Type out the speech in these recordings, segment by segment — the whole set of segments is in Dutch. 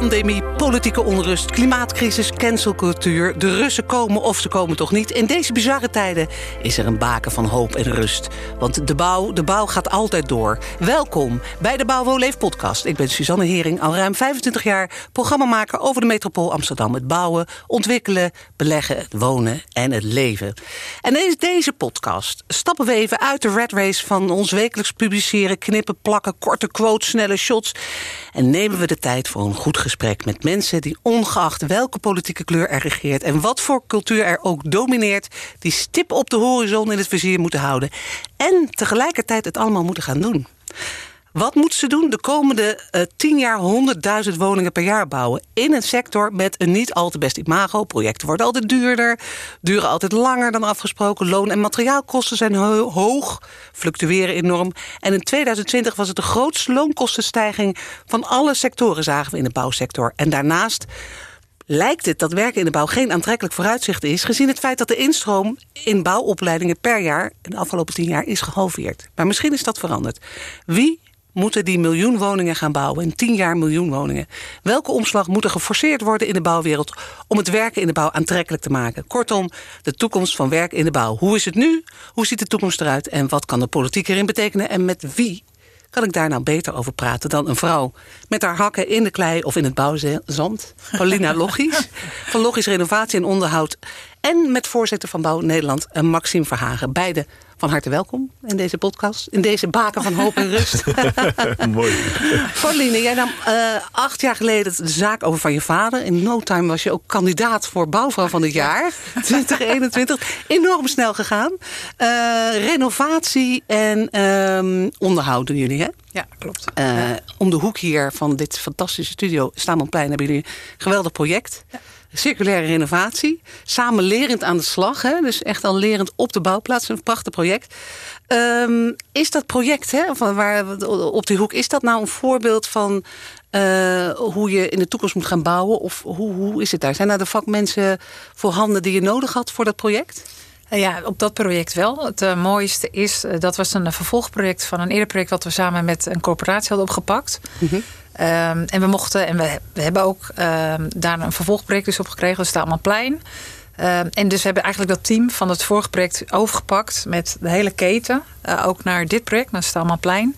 Pandemie, politieke onrust, klimaatcrisis, cancelcultuur. De Russen komen of ze komen toch niet. In deze bizarre tijden is er een baken van hoop en rust. Want de bouw, de bouw gaat altijd door. Welkom bij de Bouw Leef podcast. Ik ben Suzanne Hering, al ruim 25 jaar programmamaker over de metropool Amsterdam. Het bouwen, ontwikkelen, beleggen, wonen en het leven. En in deze podcast stappen we even uit de red race van ons wekelijks publiceren, knippen, plakken, korte quotes, snelle shots. En nemen we de tijd voor een goed gesprek met mensen die ongeacht welke politieke kleur er regeert en wat voor cultuur er ook domineert, die stip op de horizon in het vizier moeten houden en tegelijkertijd het allemaal moeten gaan doen. Wat moeten ze doen? De komende uh, tien jaar 100.000 woningen per jaar bouwen. In een sector met een niet al te best imago. Projecten worden altijd duurder, duren altijd langer dan afgesproken. Loon- en materiaalkosten zijn hoog, fluctueren enorm. En in 2020 was het de grootste loonkostenstijging van alle sectoren, zagen we in de bouwsector. En daarnaast lijkt het dat werken in de bouw geen aantrekkelijk vooruitzicht is, gezien het feit dat de instroom in bouwopleidingen per jaar in de afgelopen tien jaar is gehalveerd. Maar misschien is dat veranderd. Wie moeten die miljoen woningen gaan bouwen. In tien jaar miljoen woningen. Welke omslag moet er geforceerd worden in de bouwwereld om het werken in de bouw aantrekkelijk te maken? Kortom, de toekomst van werk in de bouw. Hoe is het nu? Hoe ziet de toekomst eruit? En wat kan de politiek erin betekenen? En met wie kan ik daar nou beter over praten dan een vrouw met haar hakken in de klei of in het bouwzand? Paulina Logisch van Logisch Renovatie en Onderhoud. En met voorzitter van Bouw Nederland, Maxime Verhagen. Beide van harte welkom in deze podcast. In deze baken van hoop en rust. Mooi. Pauline, jij nam uh, acht jaar geleden de zaak over van je vader. In no time was je ook kandidaat voor bouwvrouw van het jaar. 2021. Enorm snel gegaan. Uh, renovatie en um, onderhoud doen jullie, hè? Ja, klopt. Uh, om de hoek hier van dit fantastische studio, Stamanplein, hebben jullie een geweldig project. Ja circulaire renovatie. Samen lerend aan de slag. Hè? Dus echt al lerend op de bouwplaats. Een prachtig project. Um, is dat project hè, van waar, op die hoek, is dat nou een voorbeeld van uh, hoe je in de toekomst moet gaan bouwen? Of hoe, hoe is het daar? Zijn daar de vakmensen voorhanden die je nodig had voor dat project? Ja, op dat project wel. Het uh, mooiste is, uh, dat was een vervolgproject van een eerder project... wat we samen met een corporatie hadden opgepakt. Mm -hmm. Um, en we mochten, en we, we hebben ook um, daar een vervolgproject dus op gekregen. Dat staat allemaal plein. Um, en dus we hebben eigenlijk dat team van het vorige project overgepakt met de hele keten. Uh, ook naar dit project, naar Stalmanplein.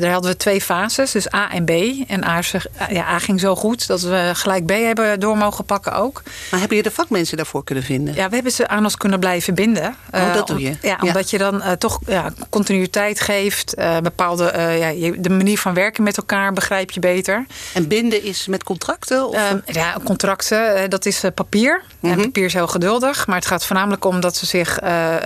Daar hadden we twee fases, dus A en B. En A, ja, A ging zo goed dat we gelijk B hebben door mogen pakken ook. Maar hebben je de vakmensen daarvoor kunnen vinden? Ja, we hebben ze aan ons kunnen blijven binden. Oh, dat doe je? Ja, omdat je dan uh, toch ja, continuïteit geeft. Uh, bepaalde, ja, de manier van werken met elkaar begrijp je beter. En binden is met contracten? Of? Ehm, ja, contracten, dat is papier. Mm -hmm. En papier is heel geduldig. Maar het gaat voornamelijk om dat ze zich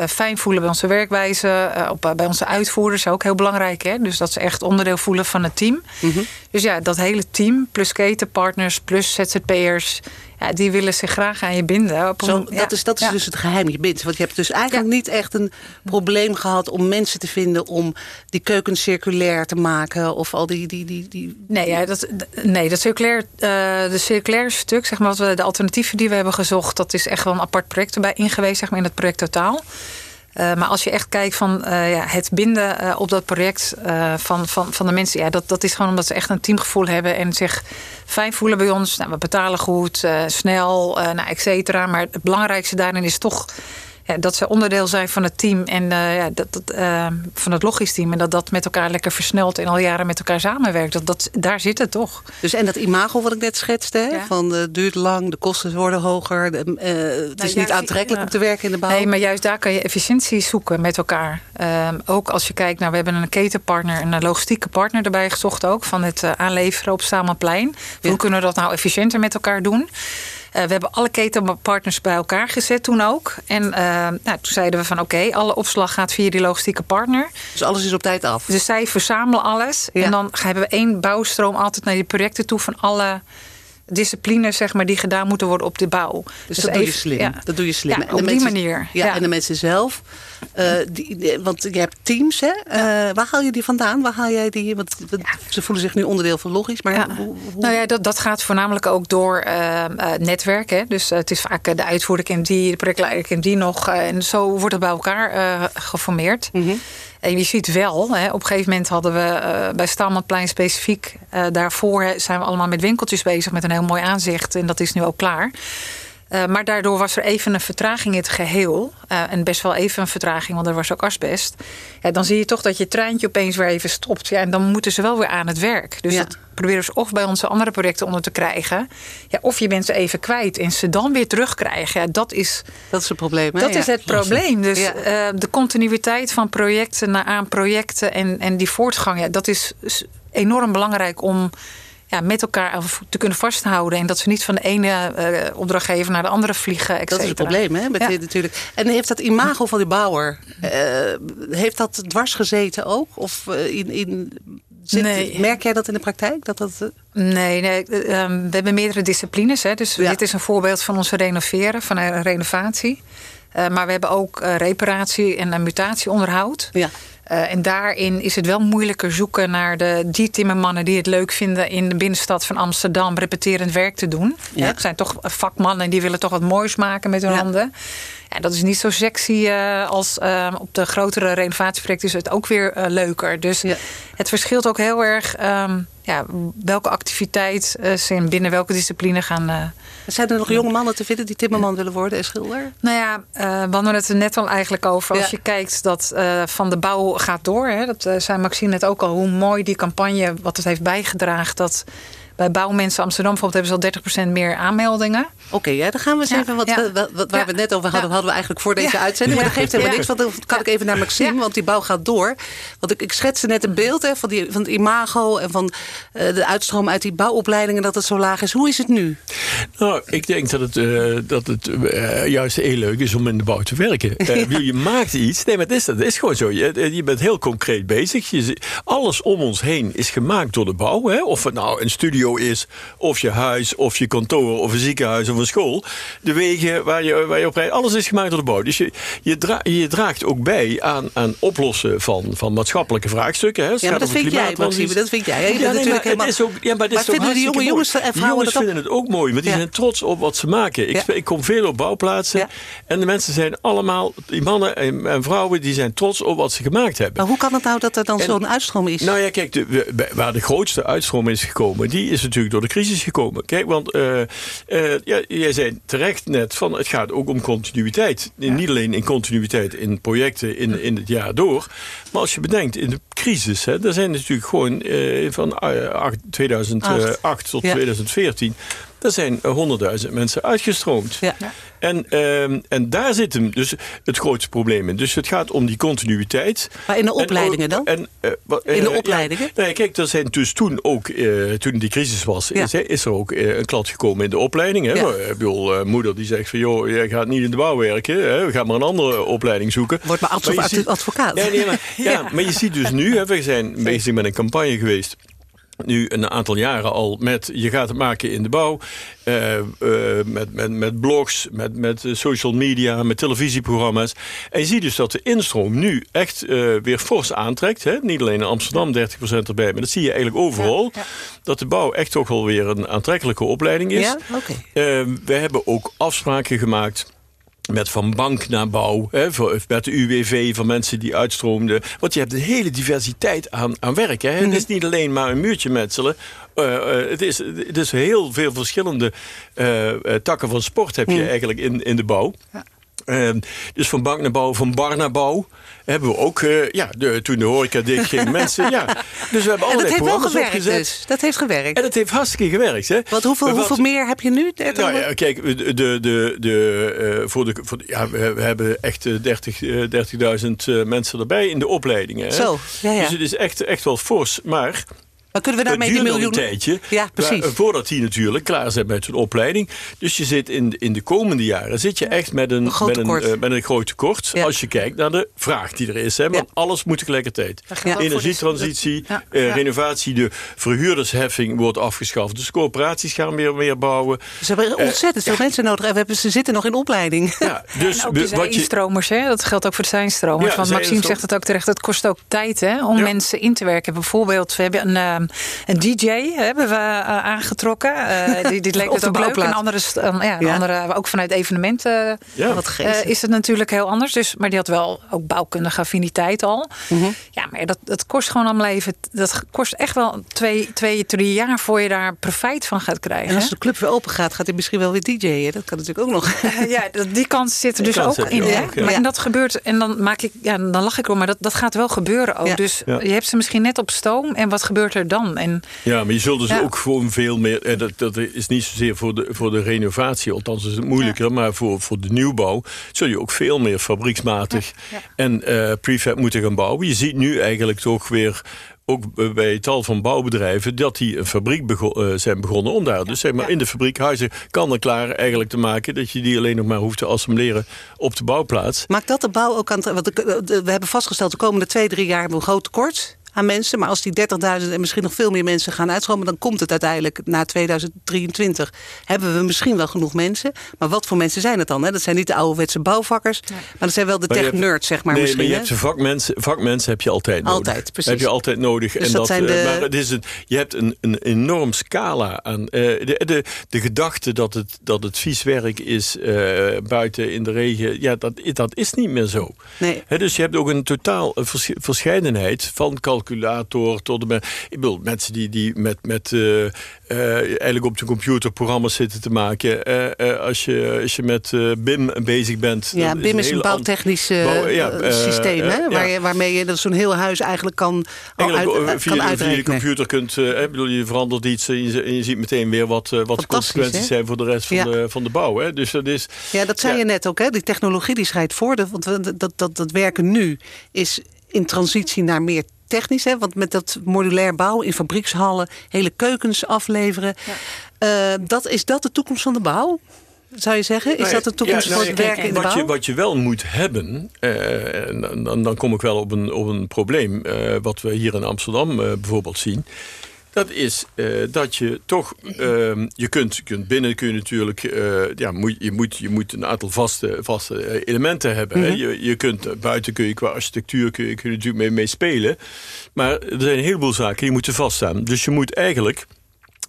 fijn voelen bij onze werkwijze. op, bij onze uitvoerders, ook heel belangrijk. Hè? Dus dat ze echt onderdeel voelen van het team. Mm -hmm. Dus ja, dat hele team, plus ketenpartners, plus ZZP'ers... Ja, die willen zich graag aan je binden. Op een, Zo, dat is, dat is ja. dus het geheim, je bindt. Want je hebt dus eigenlijk niet echt een probleem gehad... om mensen te vinden om die keuken circulair te maken... of al die... die, die, die... Nee, ja, dat, nee, dat circulair, uh, de circulair stuk, zeg maar, wat we, de alternatieven die we hebben gezocht... dat is echt wel een apart project erbij ingewezen, zeg maar, in het project totaal. Uh, maar als je echt kijkt van uh, ja, het binden uh, op dat project van, van, van de mensen, ja, dat, dat is gewoon omdat ze echt een teamgevoel hebben en zich fijn voelen bij ons. Nou, we betalen goed, snel, nou, et cetera. Maar het belangrijkste daarin is toch ja, dat ze onderdeel zijn van het team en uh, ja, dat, dat, uh, van het logisch team. En dat dat met elkaar lekker versnelt en al jaren met elkaar samenwerkt. Dat, dat, daar zit het toch. Dus en dat imago wat ik net schetste, ja. van het uh, duurt lang, de kosten worden hoger. De, het nou, is niet aantrekkelijk om te werken in de bouw. Nee, maar juist daar kan je efficiëntie zoeken met elkaar. Ehm, ook als je kijkt, nou, we hebben een ketenpartner, een logistieke partner erbij gezocht ook. Van het aanleveren op Samenplein. Hoe kunnen we dat nou efficiënter met elkaar doen? Uh, we hebben alle ketenpartners bij elkaar gezet toen ook. En uh, nou, toen zeiden we van oké, okay, alle opslag gaat via die logistieke partner. Dus alles is op tijd af? Dus zij verzamelen alles. Ja. En dan hebben we één bouwstroom altijd naar die projecten toe van alle disciplines zeg maar, die gedaan moeten worden op de bouw. Dus, dus dat, even, doe je slim. Ja. dat doe je slim. Ja, op die mensen, manier. Ja, ja, en de mensen zelf. Uh, die, die, want je hebt teams, hè? Uh, waar haal je die vandaan? Waar haal jij die? Want ze voelen zich nu onderdeel van logisch. Maar hoe, hoe? Nou ja, dat, dat gaat voornamelijk ook door uh, netwerk. Hè? Dus het is vaak de uitvoerder kent die, de projectleider kent die nog. en zo wordt het bij elkaar geformeerd. Mm -hmm. En je ziet wel, hè, op een gegeven moment hadden we bij Stalmanplein specifiek... Daarvoor zijn we allemaal met winkeltjes bezig met een heel mooi aanzicht. En dat is nu ook klaar. Uh, maar daardoor was er even een vertraging in het geheel. Uh, en best wel even een vertraging, want er was ook asbest. Ja, dan zie je toch dat je treintje opeens weer even stopt. Ja, en dan moeten ze wel weer aan het werk. Dus ja. dat proberen ze of bij onze andere projecten onder te krijgen. Ja, of je bent ze even kwijt en ze dan weer terugkrijgen. Ja, dat is, dat is het probleem. Hè? Dat ja. is het probleem. Dus uh, de continuïteit van projecten naar aan projecten en, en die voortgang, ja, dat is enorm belangrijk om ja, met elkaar te kunnen vasthouden. En dat ze niet van de ene uh, opdrachtgever naar de andere vliegen. Dat is het probleem, hè? Met ja. dit natuurlijk. En heeft dat imago van die bouwer, uh, heeft dat dwars gezeten ook? Of uh, in, in Zit, nee. Merk jij dat in de praktijk? Dat dat, Nee, nee uh, we hebben meerdere disciplines. Hè, dus ja. dit is een voorbeeld van onze renoveren, van een renovatie. Uh, maar we hebben ook reparatie en mutatieonderhoud. Ja. Uh, en daarin is het wel moeilijker zoeken naar de, die timmermannen die het leuk vinden in de binnenstad van Amsterdam repeterend werk te doen. Ja. Het zijn toch vakmannen die willen toch wat moois maken met hun ja. handen. Ja, dat is niet zo sexy uh, als uh, op de grotere renovatieprojecten is het ook weer uh, leuker. Dus ja. het verschilt ook heel erg um, ja, welke activiteit ze in binnen welke discipline gaan. Zijn er nog jonge mannen te vinden die timmerman willen worden en schilder? Nou ja, we hadden het er net al eigenlijk over. Als je kijkt dat van de bouw gaat door. Hè, dat zei Maxime net ook al. Hoe mooi die campagne, wat het heeft bijgedragen. Dat bij Bouwmensen Amsterdam bijvoorbeeld hebben ze al 30% meer aanmeldingen. Oké, okay, ja, dan gaan we eens Ja, even wat, ja. wat, wat- waar Ja. we het net over hadden, Ja. hadden we eigenlijk voor deze Ja. uitzending. Maar Ja. dat geeft helemaal Ja. niks, want dan kan ik even naar Maxime, Ja. want die bouw gaat door. Want ik, ik schetste net een beeld hè, van, die, van het imago en van eh, de uitstroom uit die bouwopleidingen dat het zo laag is. Hoe is het nu? Nou, ik denk dat het, eh, dat het eh, juist heel leuk is om in de bouw te werken. Eh, Je maakt iets. Nee, maar het is, dat is gewoon zo. Je, je bent heel concreet bezig. Je, alles om ons heen is gemaakt door de bouw. Hè? Of het nou een studio is, of je huis, of je kantoor, of een ziekenhuis, of een school. De wegen waar je, waar je op rijdt, alles is gemaakt door de bouw. Dus je, je, dra- je draagt ook bij aan, aan oplossen van, van maatschappelijke vraagstukken. Hè? Ja, maar dat vind jij. Maxime. Dat vind jij. Ja, nee, maar helemaal... het is ook, ja, maar dit Maar is vinden die jonge jongens en vrouwen dat ook- vinden het ook mooi, want die Ja. zijn trots op wat ze maken. Ik, Ja. ik kom veel op bouwplaatsen en de mensen zijn allemaal, die mannen en, en vrouwen, die zijn trots op wat ze gemaakt hebben. Maar hoe kan het nou dat er dan zo'n uitstroom is? Nou ja, kijk, de, waar de grootste uitstroom is gekomen, die is natuurlijk door de crisis gekomen. Kijk, want eh, eh, ja, jij zei terecht net van het gaat ook om continuïteit. Niet alleen in continuïteit in projecten in, in het jaar door. Maar als je bedenkt, in de crisis, hè, daar zijn natuurlijk gewoon eh, van eh, acht- 2008 tot Ja. 2014. Daar zijn eh, 100.000 mensen uitgestroomd. Ja. En, ehm, en daar zit hem dus het grootste probleem in. Dus het gaat om die continuïteit. Maar in de En opleidingen dan? En, eh, In de eh, opleidingen? Ja, nee, kijk, er zijn dus toen ook, eh, toen die crisis was, Ja. is, is er ook een klant gekomen in de opleiding. Hè? Ja. Eh, Ik bedoel, moeder die zegt van, joh, jij gaat niet in de bouw werken. Hè? We gaan maar een andere opleiding zoeken. Wordt maar arts Maar of advocaat. Nee, nee, maar, ja, maar je ziet dus nu, hè, we zijn bezig met een campagne geweest. Nu een aantal jaren al met je gaat het maken in de bouw. eh, eh, met, met, met blogs, met, met social media, met televisieprogramma's. En je ziet dus dat de instroom nu echt eh, weer fors aantrekt. Hè? Niet alleen in Amsterdam 30% erbij, maar dat zie je eigenlijk overal. Ja, ja. Dat de bouw echt toch wel weer een aantrekkelijke opleiding is. Ja? We hebben ook afspraken gemaakt met van bank naar bouw, hè, voor- met de UWV van mensen die uitstroomden. Want je hebt een hele diversiteit aan, aan werk. Hè. Het is niet alleen maar een muurtje metselen. Eh, het, is, het is heel veel verschillende eh, takken van sport heb je eigenlijk in, in de bouw. Ja. Eh, dus van bank naar bouw, van bar naar bouw. Hebben we ook, eh, ja, de, toen de horeca dicht ging, mensen, ja. Dus we hebben allerlei programma's gewerkt opgezet. dus. Dat heeft gewerkt. En dat heeft hartstikke gewerkt, hè. Want hoeveel, wat- hoeveel meer heb je nu? nou ja, kijk, de, de, de, de, eh, voor de, voor de- ja, we, we hebben echt eh, 30 eh, 30.000 eh, mensen erbij in de opleidingen. Hè? Zo, ja, ja. Dus het is echt, echt wel fors. Maar Maar kunnen we daarmee die nog een miljoen... tijdje. Ja, precies. waar- voordat die natuurlijk klaar zijn met hun opleiding. Dus je zit in, in de komende jaren zit je echt met een, met een, tekort. eh, met een groot tekort. Ja. Als je kijkt naar de vraag die er is. Hè? Want alles moet tegelijkertijd. Voor Energietransitie, de- Ja. eh, Ja. renovatie, de verhuurdersheffing wordt afgeschaft. Dus corporaties gaan weer meer bouwen. Ze hebben ontzettend veel mensen nodig. En we hebben, ze zitten nog in opleiding. Ja, dus En ook we- de wat je, zijnstromers, hè? dat geldt ook voor de zijnstromers. Ja, Want Maxime zegt het ook terecht, het kost ook tijd hè, om Ja. mensen in te werken. Bijvoorbeeld, we hebben een, eh, een DJ hebben we aangetrokken. die, die leek het ook leuk. En andere, ja, ja. andere, ook vanuit evenementen ja. wat is het natuurlijk heel anders. Dus, maar die had wel ook bouwkundige affiniteit al. Mhm. Ja, maar dat, dat kost gewoon allemaal even. Dat kost echt wel twee, twee, drie jaar voor je daar profijt van gaat krijgen. En als de club weer open gaat, gaat hij misschien wel weer DJ'en. Dat kan natuurlijk ook nog. ja, die kans zit er dus ook in. Hè? Ook, ja. Maar en dat gebeurt, en dan maak ik, ja, dan lach ik erom, maar dat, dat gaat wel gebeuren ook. Ja. Dus Ja. je hebt ze misschien net op stoom. En wat gebeurt er dan? En Ja, maar je zult dus Ja. ook gewoon veel meer. eh, Dat, dat is niet zozeer voor de, voor de renovatie, althans is het moeilijker. Maar voor, voor de nieuwbouw zul je ook veel meer fabrieksmatig Ja, ja. en eh prefab moeten gaan bouwen. Je ziet nu eigenlijk toch weer. Ook bij tal van bouwbedrijven dat die een fabriek bego- eh, zijn begonnen om daar dus zeg maar ja. in de fabriek huizen kan en klaar eigenlijk te maken dat je die alleen nog maar hoeft te assembleren op de bouwplaats. Maakt dat de bouw ook aan het... Want we hebben vastgesteld, de komende twee, drie jaar hebben we een groot tekort aan mensen. Maar als die 30.000 en misschien nog veel meer mensen gaan uitstromen... dan komt het uiteindelijk na 2023. Hebben we misschien wel genoeg mensen. Maar wat voor mensen zijn het dan? Hè? Dat zijn niet de ouderwetse bouwvakkers. Maar dat zijn wel de tech-nerds, zeg maar nee, misschien. maar je hè? hebt ze vakmensen, vakmensen heb je altijd nodig. Altijd, precies. Heb je altijd nodig. Dus dat zijn eh, de- Maar het is een, je hebt een, een enorm scala aan. eh, de, de, de gedachte dat het, dat het vies werk is eh, buiten in de regen, ja, dat, dat is niet meer zo. Nee. Hè, dus je hebt ook een totaal vers- verscheidenheid van calculator tot de. me- Ik bedoel, mensen die, die met, met eh, eh, eigenlijk op de computer programma's zitten te maken. Eh, als, je, als je met BIM bezig bent. Ja, BIM is een bouwtechnisch Bouw- ja, systeem, hè? Waar ja. waarmee je dat zo'n heel huis eigenlijk kan, uit, Eigenlijk eh, eh, kan via, de, via computer kunt, ik bedoel, je verandert iets en je, en je ziet meteen weer wat, wat de consequenties hè? zijn voor de rest van, Ja. de, van de bouw. Hè? Dus dat is. Ja, dat zei je net ook, hè? Die technologie die schrijft voor. Want we- dat, dat, dat werken nu is in transitie naar meer technisch. Hè? Want met dat modulair bouwen in fabriekshallen, hele keukens afleveren. Eh, dat, is dat de toekomst van de bouw? Zou je zeggen? Is ja, dat de toekomst ja, voor nou het ja, werken in de wat bouw? Je, wat je wel moet hebben, eh, en dan, dan kom ik wel op een, op een probleem, eh, wat we hier in Amsterdam eh, bijvoorbeeld zien. Dat is eh, dat je toch, ehm, je kunt, kunt binnen kun je natuurlijk, eh, ja, moet, je, moet, je moet een aantal vaste, vaste eh, elementen hebben. hè. je, je kunt, buiten kun je qua architectuur kun je, kun je natuurlijk mee, mee spelen. Maar er zijn een heleboel zaken die moeten vaststaan. Dus je moet eigenlijk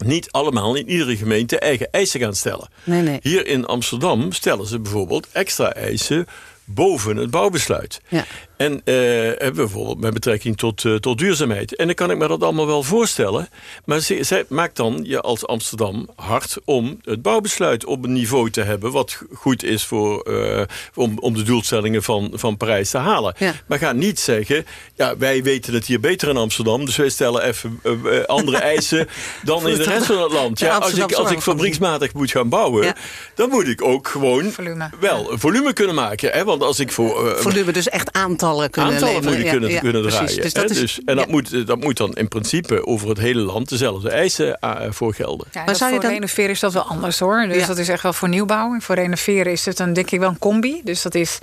niet allemaal in iedere gemeente eigen eisen gaan stellen. Nee, nee. Hier in Amsterdam stellen ze bijvoorbeeld extra eisen boven het bouwbesluit. Ja. En eh, bijvoorbeeld met betrekking tot, eh, tot duurzaamheid. En dan kan ik me dat allemaal wel voorstellen. Maar ze- zij maakt dan je als Amsterdam hard om het bouwbesluit op een niveau te hebben. wat goed is voor, eh, om, om de doelstellingen van, van Parijs te halen. Ja. Maar ga niet zeggen. Ja, wij weten het hier beter in Amsterdam. Dus wij stellen even andere eisen dan in de rest van het land. Ja, als, ik, als ik fabrieksmatig moet gaan bouwen. Ja. dan moet ik ook gewoon Volume. wel volume kunnen maken. Hè? Want als ik voor. Volume, dus echt aantallen kunnen aantallen leveren. moet je Ja, kunnen, ja, kunnen draaien. Dus dat is, dus, en dat, moet, dat moet dan in principe over het hele land dezelfde eisen eh, voor gelden. Ja, Maar zou je voor dan- renoveren is dat wel anders hoor. Dus Ja. dat is echt wel voor nieuwbouw. En voor renoveren is het dan denk ik wel een combi. Dus dat is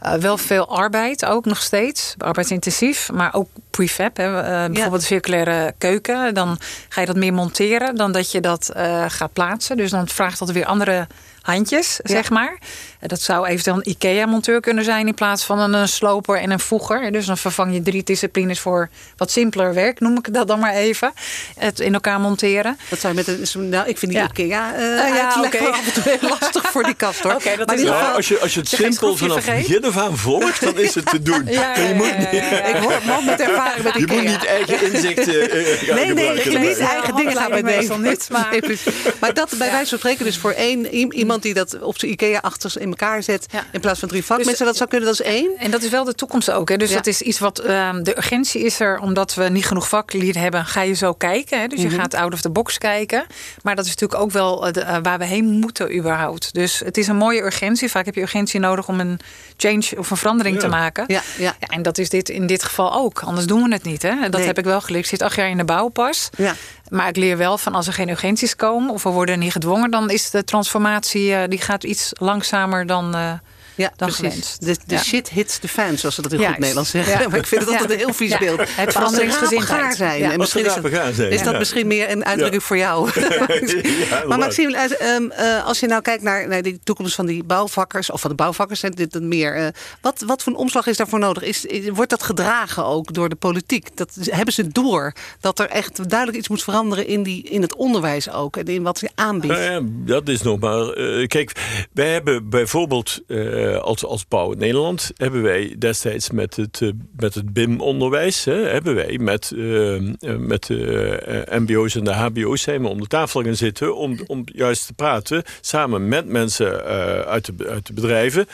eh, wel veel arbeid ook nog steeds. Arbeidsintensief. Maar ook prefab. Hè. Eh, bijvoorbeeld de circulaire keuken. Dan ga je dat meer monteren dan dat je dat eh, gaat plaatsen. Dus dan vraagt dat weer andere handjes, zeg maar. Eh, Dat zou eventueel een IKEA-monteur kunnen zijn... in plaats van een, sloper en een voeger. Dus dan vervang je drie disciplines voor wat simpeler werk... noem ik dat dan maar even. Het in elkaar monteren. Dat zou je met een, nou, ik vind die Ja. IKEA eh ja, af en toe heel lastig voor die kast hoor. Dat maar is. Ja, als je, als je het je simpel vanaf vergeet. begin af aan volgt, dan is het te doen. Ja, ja, je moet, ja, ja, ja, ja. ik hoor man met ervaring met je IKEA. moet niet eigen inzichten eh, Nee, nee, ik niet Ja, eigen dingen handleiding meestal niet, maar- maar dat bij Ja. wijze van spreken dus voor één i- iemand die dat op zijn IKEA achter in elkaar zet Ja. in plaats van drie vakmensen, Dus- dat zou kunnen, dat is één. En dat is wel de toekomst ook. Hè? Dus Ja. dat is iets wat ehm, de urgentie is er, omdat we niet genoeg vaklieden hebben, ga je zo kijken. Hè? Dus Mhm. je gaat out of the box kijken. Maar dat is natuurlijk ook wel eh, de- eh, waar we heen moeten überhaupt. Dus het is een mooie urgentie. Vaak heb je urgentie nodig om een change of een verandering Ja. te maken. Ja, ja. Ja, en dat is dit in dit geval ook. Anders doen we het niet. Hè? Dat Nee. heb ik wel geleerd. Ik zit acht jaar in de bouw pas. Ja. Maar ik leer wel van als er geen urgenties komen of we worden niet gedwongen, dan is de transformatie eh, die gaat iets langzamer dan, eh, ja, dan precies. gewenst. De, de Ja. shit hits the fan, zoals ze dat in Juist. goed Nederlands zeggen. Ja. Maar ik vind het altijd een heel vies Ja. beeld. Het veranderingsgezindheid. zijn. Ja. En Als ze misschien is dat, is dat ja. misschien meer een uitdrukking voor jou. maar. Maxime, eh, ehm, eh, als je nou kijkt naar, naar de toekomst van die bouwvakkers... of van de bouwvakkers, dit en meer... eh, wat, wat voor een omslag is daarvoor nodig? Is, wordt dat gedragen ook door de politiek? Dat, hebben ze door dat er echt duidelijk iets moet veranderen... in, die, in het onderwijs ook en in wat ze aanbiedt? Nou ja, dat is nog maar. eh, kijk, wij hebben bijvoorbeeld eh, als, als Bouw Nederland hebben wij destijds met het, eh, met het BIM-onderwijs, hebben wij met, eh, met de MBO's en de HBO's zijn om de tafel gaan zitten om, om juist te praten samen met mensen uit, de, uit de bedrijven.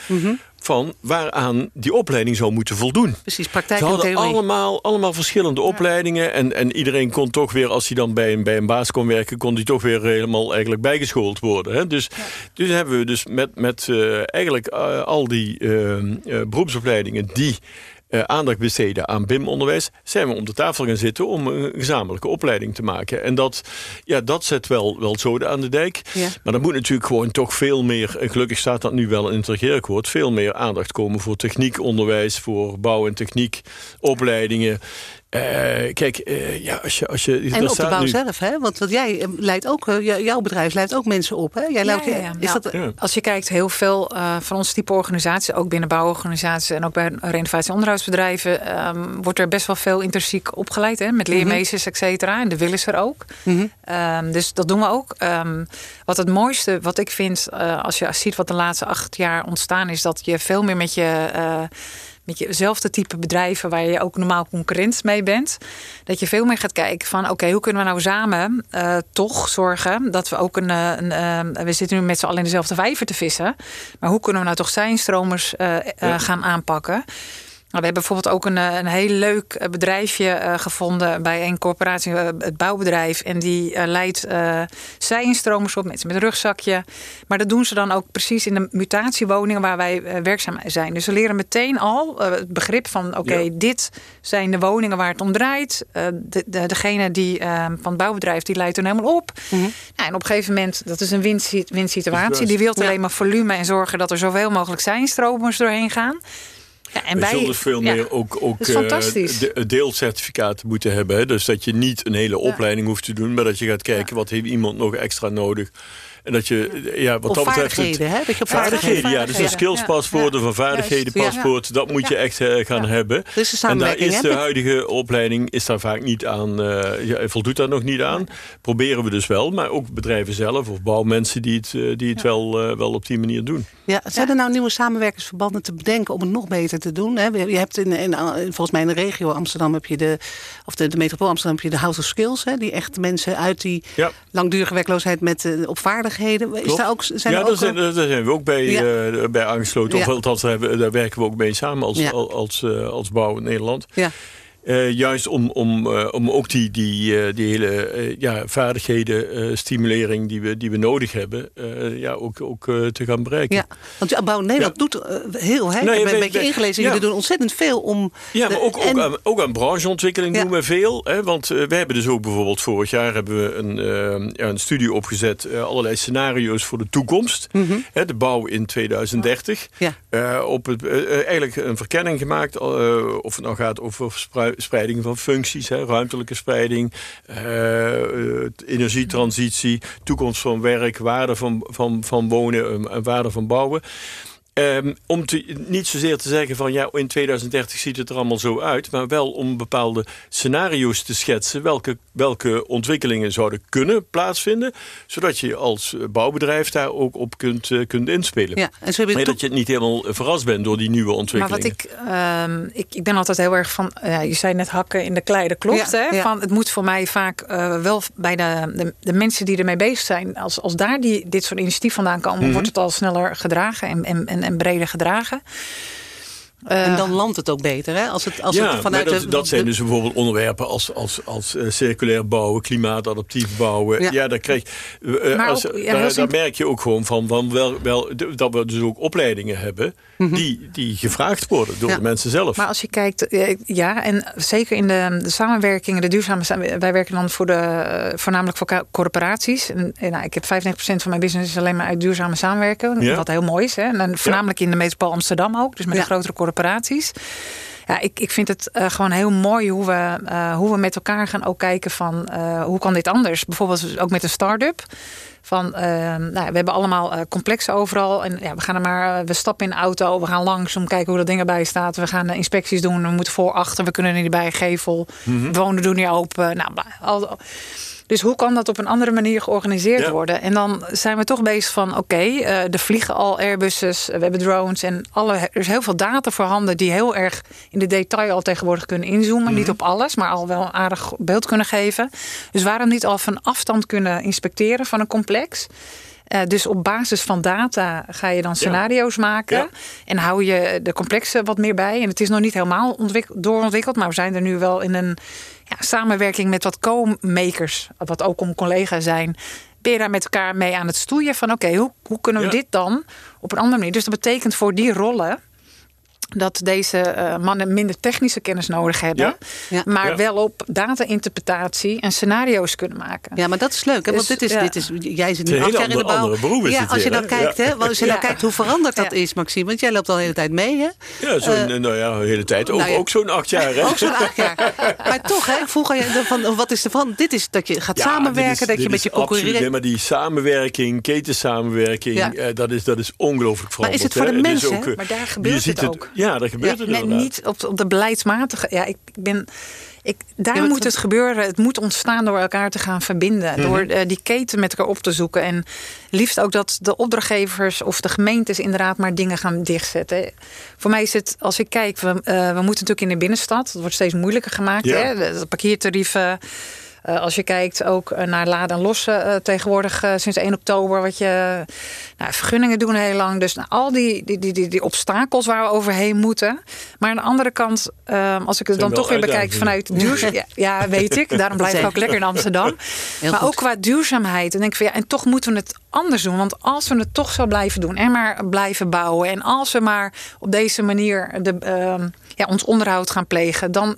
Van waaraan die opleiding zou moeten voldoen. Precies, praktijk Ze en hadden allemaal, allemaal verschillende opleidingen. En, en iedereen kon toch weer, als hij dan bij een, bij een baas kon werken, kon hij toch weer helemaal eigenlijk bijgeschoold worden. Hè? Dus, dus hebben we dus met, met eh, eigenlijk eh, al die eh, beroepsopleidingen die eh, aandacht besteden aan BIM-onderwijs, zijn we om de tafel gaan zitten om een gezamenlijke opleiding te maken. En dat, ja, dat zet wel, wel zoden aan de dijk. Ja. Maar er moet natuurlijk gewoon toch veel meer, en gelukkig staat dat nu wel in het regeerakkoord, veel meer aandacht komen voor techniekonderwijs, voor bouw- en techniekopleidingen. Eh, kijk, eh, ja, als je. Als je En op de bouw nu- zelf, hè? Want, want jij eh, leidt ook, jou- jouw bedrijf leidt ook mensen op, hè? Jij leidt, Ja, ja, ja. Is Nou, dat, Ja. Als je kijkt, heel veel eh, van ons type organisaties, ook binnen bouworganisaties en ook bij renovatie- en onderhoudsbedrijven, ehm, wordt er best wel veel intrinsiek opgeleid, hè, met leermeesters, et cetera. En de willen is er ook. Mhm. Ehm, dus dat doen we ook. Ehm, wat het mooiste, wat ik vind, eh, als je ziet wat de laatste acht jaar ontstaan is, dat je veel meer met je. Met jezelfde type bedrijven waar je ook normaal concurrent mee bent. Dat je veel meer gaat kijken van oké, hoe kunnen we nou samen eh, toch zorgen dat we ook een. eh, een eh, we zitten nu met z'n allen in dezelfde vijver te vissen. Maar hoe kunnen we nou toch zijnstromers eh, Ja. gaan aanpakken? Nou, we hebben bijvoorbeeld ook een, eh, een heel leuk eh, bedrijfje eh, gevonden bij een corporatie, het bouwbedrijf. En die leidt zijinstromers op, mensen met een rugzakje. Maar dat doen ze dan ook precies in de mutatiewoningen waar wij werkzaam zijn. Dus ze leren meteen al het begrip van: oké, Ja. dit zijn de woningen waar het om draait. De, de, degene die van het bouwbedrijf die leidt er helemaal op. Mhm. Nou, en op een gegeven moment, dat is een winsituatie. Die wil Ja. alleen maar volume en zorgen dat er zoveel mogelijk zijnstromers doorheen gaan. Ja, en we wij- zullen dus veel ja. meer ook, ook eh, de- deelcertificaten moeten hebben. Hè? Dus dat je niet een hele opleiding hoeft te doen, maar dat je gaat kijken wat heeft iemand nog extra nodig. En dat je, ja, wat Of dat betreft. het- vaardigheden, hè? Dat je op Vaardigheden, ja. Dus een skillspaspoort Ja. of een vaardighedenpaspoort, dat moet je Ja. echt eh, gaan Ja. hebben. Is een En daar is de huidige opleiding is daar vaak niet aan, eh, ja, voldoet daar nog niet aan. Proberen we dus wel, maar ook bedrijven zelf of bouwmensen die het, eh, die het wel, wel op die manier doen. Ja, zijn er nou nieuwe samenwerkingsverbanden te bedenken om het nog beter te doen? Hè? Je hebt in, in, in- volgens mij in de regio Amsterdam heb je de, of de, de metropool Amsterdam heb je de House of Skills, hè? die echt mensen uit die Ja. langdurige werkloosheid met op vaardigheden. Is Klopt. daar ook, zijn ja, daar ook zijn, daar zijn we ook bij, Ja. eh, bij aangesloten. Of althans, daar, daar werken we ook mee samen als, als, als, eh, als bouw in Nederland. ja. Eh, juist om, om, eh, om ook die, die, eh, die hele ja, vaardigheden, stimulering die we, die we nodig hebben, ja, ook, ook te gaan bereiken. ja, want ja, Bouw Nederland doet eh, heel, hè? Nee, ik wij- een beetje ingelezen. ja. Jullie doen ontzettend veel om... Ja, de- maar ook, ook, en- aan, ook aan brancheontwikkeling Ja. doen we veel. Hè, want we hebben dus ook bijvoorbeeld vorig jaar hebben we een, eh, ja, een studie opgezet. allerlei scenario's voor de toekomst. Hè, de bouw in 2030. Mhm. Ja. Op het, eigenlijk een verkenning gemaakt. of het nou gaat over sprui- spreiding van functies. Hè, ruimtelijke spreiding. eh, eh, energietransitie. Toekomst van werk. Waarde van, van, van wonen. eh, en waarde van bouwen. Ehm, om te, niet zozeer te zeggen van ja, in 2030 ziet het er allemaal zo uit, maar wel om bepaalde scenario's te schetsen welke, welke ontwikkelingen zouden kunnen plaatsvinden, zodat je als eh, bouwbedrijf daar ook op kunt, eh, kunt inspelen. Ja, en zo heb je Maar dat je het niet helemaal verrast bent door die nieuwe Maar ontwikkelingen. wat ik, ehm, ik, ik ben altijd heel erg van, ja, je zei net hakken in de klei, dat klopt. Ja, hè? ja. Van, het moet voor mij vaak eh, wel bij de, de, de mensen die ermee bezig zijn, als, als daar die, dit soort initiatief vandaan komen, Mhm. wordt het al sneller gedragen en, en, en, en breder gedragen. en dan landt het ook beter, hè? Als het, als ja, het vanuit dat, de, dat zijn dus bijvoorbeeld onderwerpen als, als, als uh, circulair bouwen, klimaatadaptief bouwen. Ja, ja daar, krijg, uh, als, ook, ja, daar, daar, merk je ook gewoon van, van wel, wel, dat we dus ook opleidingen hebben. Die, die gevraagd worden door de mensen zelf. Maar als je kijkt, ja, en zeker in de, de samenwerking, de duurzame samenwerking, wij werken dan voor de, voornamelijk voor corporaties. En, en nou, ik heb 95% van mijn business is alleen maar uit duurzame samenwerken, wat heel mooi is. Hè? En voornamelijk in de metropool Amsterdam ook, dus met de grotere corporaties. Ja, ik, ik vind het uh, gewoon heel mooi hoe we, uh, hoe we met elkaar gaan ook kijken van uh, hoe kan dit anders. Bijvoorbeeld ook met een start-up. Van, nou, we hebben allemaal complexen overal. En ja, we gaan er maar, we stappen in de auto, we gaan langs om te kijken hoe dat ding erbij staat. We gaan inspecties doen, we moeten voor, achter, we kunnen er niet bij, gevel. Mm -hmm. Wonen doen niet open. Nou, al, dus hoe kan dat op een andere manier georganiseerd ja. worden? En dan zijn we toch bezig van, oké, okay, uh, er vliegen al Airbuses, we hebben drones en alle, er is heel veel data voorhanden die heel erg in de detail al tegenwoordig kunnen inzoomen. Mm -hmm. Niet op alles, maar al wel een aardig beeld kunnen geven. Dus waarom niet al van afstand kunnen inspecteren van een complex? Uh, dus op basis van data ga je dan scenario's ja. maken. Ja. En hou je de complexen wat meer bij. En het is nog niet helemaal doorontwikkeld. Maar we zijn er nu wel in een ja, samenwerking met wat co-makers. Wat ook om collega zijn. Ben je daar met elkaar mee aan het stoeien van... oké, okay, hoe, hoe kunnen we dit dan op een andere manier... Dus dat betekent voor die rollen dat deze uh, mannen minder technische kennis nodig hebben. Ja? Ja. Maar ja. wel op data-interpretatie en scenario's kunnen maken. Ja, maar dat is leuk. Hè? Want dus, dit is, dit is, jij zit nu acht jaar in de bouw. ja, als je dan kijkt, hè, als je dan kijkt hoe veranderd dat is, Maxime. Want jij loopt al de hele tijd mee, hè? Ja, zo'n, uh, nou ja, de hele tijd. Ook, nou ook zo'n acht jaar, hè? Ook zo'n acht jaar. maar toch, hè, vroeger je van, wat is er van? Dit is dat je gaat samenwerken, is, dat je met je concurreren. Nee, maar die samenwerking, ketensamenwerking, uh, dat, is, dat is ongelooflijk veranderd. Maar is het voor de mensen? Maar daar gebeurt het ook. Ja, dat gebeurt het en niet op, op de beleidsmatige. Ja, ik ben. Ik, daar ja, moet het gebeuren. Het moet ontstaan door elkaar te gaan verbinden. Mm -hmm. Door uh, die keten met elkaar op te zoeken. En liefst ook dat de opdrachtgevers of de gemeentes inderdaad maar dingen gaan dichtzetten. Voor mij is het, als ik kijk, we, uh, we moeten natuurlijk in de binnenstad. Het wordt steeds moeilijker gemaakt. Ja. Hè? De, de parkeertarieven. Uh, als je kijkt ook naar laden en lossen uh, tegenwoordig uh, sinds 1 oktober. Wat je, nou, vergunningen doen heel lang. Dus nou, al die, die, die, die, die, obstakels waar we overheen moeten. Maar aan de andere kant, als ik het dan toch weer bekijk vanuit duurzaamheid. Ja, ja, weet ik. Daarom blijf ik ook lekker in Amsterdam. Heel maar goed. ook qua duurzaamheid. En denk ik van ja, en toch moeten we het anders doen. Want als we het toch zo blijven doen en maar blijven bouwen. En als we maar op deze manier de, ja, ons onderhoud gaan plegen. Dan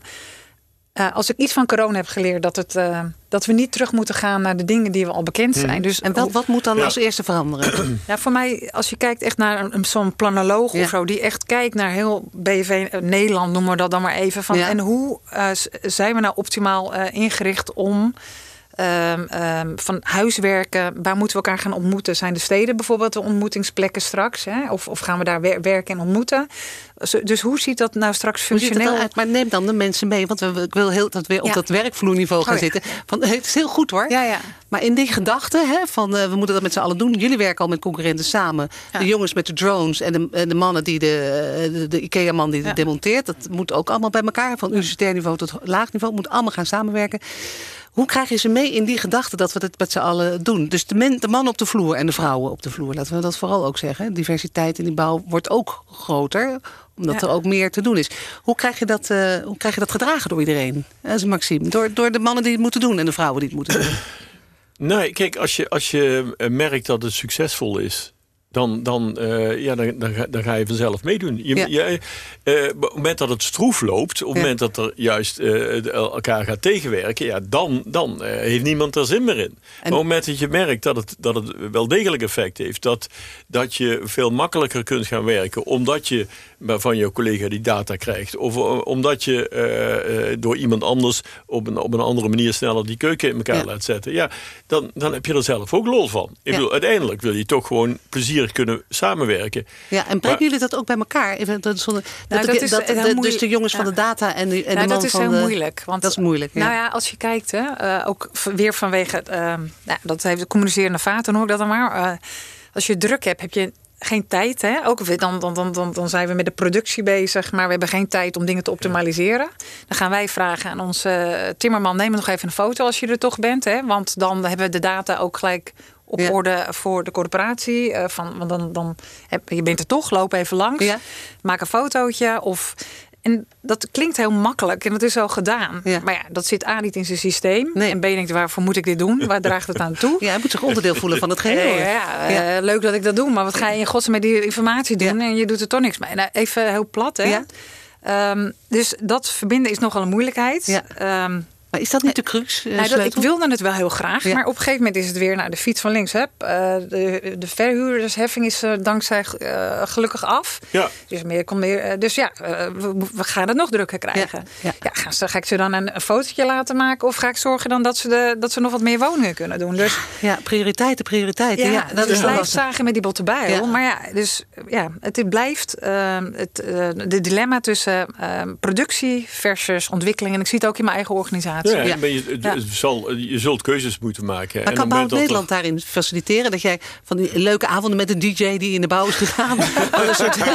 uh, als ik iets van corona heb geleerd, dat, het, uh, dat we niet terug moeten gaan naar de dingen die we al bekend zijn. Hmm. Dus en wel, wat moet dan ja. als eerste veranderen? ja, voor mij, als je kijkt echt naar een, zo'n planoloog ja. of zo, die echt kijkt naar heel BV uh, Nederland, noemen we dat dan maar even. Van, ja. En hoe zijn we nou optimaal ingericht om. Um, um, van huiswerken, waar moeten we elkaar gaan ontmoeten? Zijn de steden bijvoorbeeld de ontmoetingsplekken straks? Hè? Of, of gaan we daar wer werken en ontmoeten? Dus hoe ziet dat nou straks functioneel uit? Maar neem dan de mensen mee, want we, ik wil heel dat we op ja. dat werkvloerniveau gaan oh, ja. zitten. Van, het is heel goed hoor. Ja, ja. Maar in die gedachte hè, van uh, we moeten dat met z'n allen doen. Jullie werken al met concurrenten samen. De jongens met de drones en de, en de mannen die de, de, de IKEA-man die demonteert. Dat moet ook allemaal bij elkaar. Van universitair niveau tot laag niveau. Moet allemaal gaan samenwerken. Hoe krijg je ze mee in die gedachte dat we het met z'n allen doen? Dus de, men, de mannen op de vloer en de vrouwen op de vloer. Laten we dat vooral ook zeggen. Diversiteit in die bouw wordt ook groter omdat ja. er ook meer te doen is. Hoe krijg je dat, uh, hoe krijg je dat gedragen door iedereen? Dat is Maxime. Door, door de mannen die het moeten doen en de vrouwen die het moeten doen. Nee, kijk, als je, als je merkt dat het succesvol is dan, dan, uh, ja, dan, dan, ga, dan, ga, je vanzelf meedoen. Je, ja. je, uh, op het moment dat het stroef loopt, op het ja. moment dat er juist uh, elkaar gaat tegenwerken, ja, dan, dan heeft niemand er zin meer in. En... Maar op het moment dat je merkt dat het, dat het wel degelijk effect heeft, dat, dat je veel makkelijker kunt gaan werken, omdat je van je collega die data krijgt, of omdat je door iemand anders op een, op een andere manier sneller die keuken in elkaar ja. laat zetten, ja, dan, dan heb je er zelf ook lol van. Ik bedoel, uiteindelijk wil je toch gewoon plezier kunnen samenwerken. Ja, en brengen jullie dat ook bij elkaar? Even, dat, zonder, nou, dat, dat, is dat, de, dus de jongens ja. van de data en de, en nou, de dat is heel de, moeilijk. Want, dat is moeilijk. Nou ja, als je kijkt, hè, uh, ook weer vanwege, uh, nou, dat heeft de communicerende vaten, hoor ik dat dan maar. Uh, als je druk hebt, heb je geen tijd. Hè? Ook dan, dan, dan, dan, dan zijn we met de productie bezig, maar we hebben geen tijd om dingen te optimaliseren. Dan gaan wij vragen aan onze timmerman: neem nog even een foto als je er toch bent. Hè? Want dan hebben we de data ook gelijk op Ja. orde voor de corporatie. eh, van, want dan, dan heb, je bent er toch, loop even langs. Ja. Maak een fotootje. Of, en dat klinkt heel makkelijk en dat is al gedaan. Ja. Maar ja, dat zit A niet in zijn systeem. Nee. En B denkt, waarvoor moet ik dit doen? Waar draagt het aan toe? Ja, hij moet zich onderdeel voelen van het geheel. Ja, hè? ja, ja, eh, leuk dat ik dat doe, maar wat ga je in godsnaam met die informatie doen? En je doet er toch niks mee. Nou, even heel plat, hè? Ehm, dus dat verbinden is nogal een moeilijkheid. Ja. Ehm, Maar is dat niet de crux? eh, nou, dat, ik wilde het wel heel graag, Ja. maar op een gegeven moment is het weer naar de fiets van links. Hup, eh, de, de verhuurdersheffing is eh, dankzij eh, gelukkig af. Ja. Dus, meer, komt meer, dus ja, eh, we, we gaan het nog drukker krijgen. Ja, Ja, gaan ze, ga ik ze dan een, een fotootje laten maken? Of ga ik zorgen dan dat ze, de, dat ze nog wat meer woningen kunnen doen? Dus Ja, prioriteiten, prioriteiten. Ja, ja, dat is wel blijft lastig. zagen met die botte bijl. Maar ja, dus ja, het blijft eh, het, eh, de dilemma tussen eh, productie versus ontwikkeling. En ik zie het ook in mijn eigen organisatie. Ja, Ja. maar je, Ja. zal, je zult keuzes moeten maken. Maar En kan Bouw moment dat er- Nederland daarin faciliteren? Dat jij van die leuke avonden met een DJ die in de bouw is gegaan. Soort,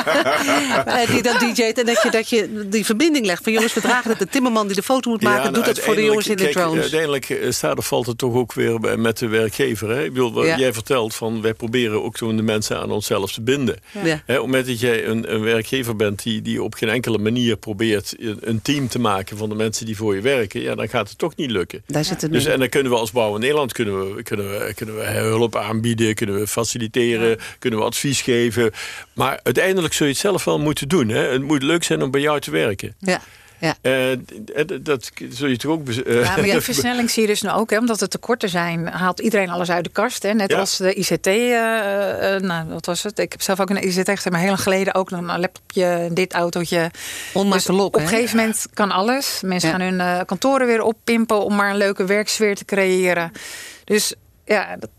eh, die dan DJ't. En dat je, dat je die verbinding legt. Van jongens, we dragen het. De timmerman die de foto moet maken, nou, doet dat voor de jongens in de drones. Uiteindelijk eh, staat of valt het toch ook weer bij- met de werkgever. Hè? Ik bedoel, wat Ja. Jij vertelt van wij proberen ook toen de mensen aan onszelf te binden. Ja. Hè, op het moment dat jij een, een werkgever bent die, die op geen enkele manier probeert een, een team te maken van de mensen die voor je werken, ja, dan gaat het toch niet lukken. Daar zit het Dus, en dan kunnen we als Bouw in Nederland kunnen we, kunnen we, kunnen we hulp aanbieden, kunnen we faciliteren, kunnen we advies geven. Maar uiteindelijk zul je het zelf wel moeten doen. Hè? Het moet leuk zijn om bij jou te werken. Ja, ja. Eh, d- dat zul je toch ook... eh, Ja, maar die versnelling zie je dus nu ook, hè, omdat er tekorten zijn, haalt iedereen alles uit de kast. Hè. Net Ja. als de ICT, eh, eh, nou, wat was het? Ik heb zelf ook een ICT gezet, maar heel lang geleden ook een laptopje, dit autootje. Om maar Dus op een gegeven moment kan alles. Mensen Ja. gaan hun eh, kantoren weer oppimpen om maar een leuke werksfeer te creëren. Dus ja, dat,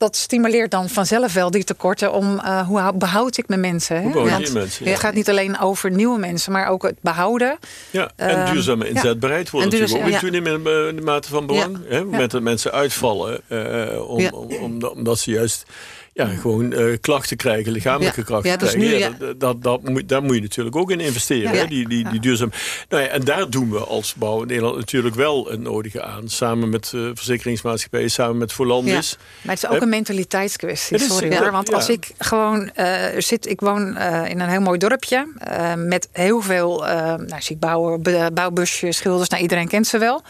dat stimuleert dan vanzelf wel die tekorten om eh, hoe hou- behoud ik mijn mensen. Hè? Hoe je Het ja. gaat niet alleen over nieuwe mensen, maar ook het behouden. Ja, en Ehm, duurzame ja. inzetbaarheid wordt En natuurlijk ook in duurzaam- toenemende mate van belang. Hè? Moment dat mensen uitvallen, eh, om, Ja. om, omdat ze juist ja, gewoon eh, klachten krijgen, lichamelijke Ja. klachten Ja, dat krijgen. nu, Ja, dat, dat, dat moet, daar moet je natuurlijk ook in investeren. Hè? Die, die, die duurzaam. Nou en daar doen we als bouw in Nederland natuurlijk wel het nodige aan. Samen met eh, verzekeringsmaatschappijen, samen met Volandis. Maar het is ook een mentaliteitskwestie. Sorry hoor. Want als ik gewoon eh, zit, ik woon in een heel mooi dorpje met heel veel, nou, zie ik bouwen, bouwbusjes, schilders, nou iedereen kent ze wel.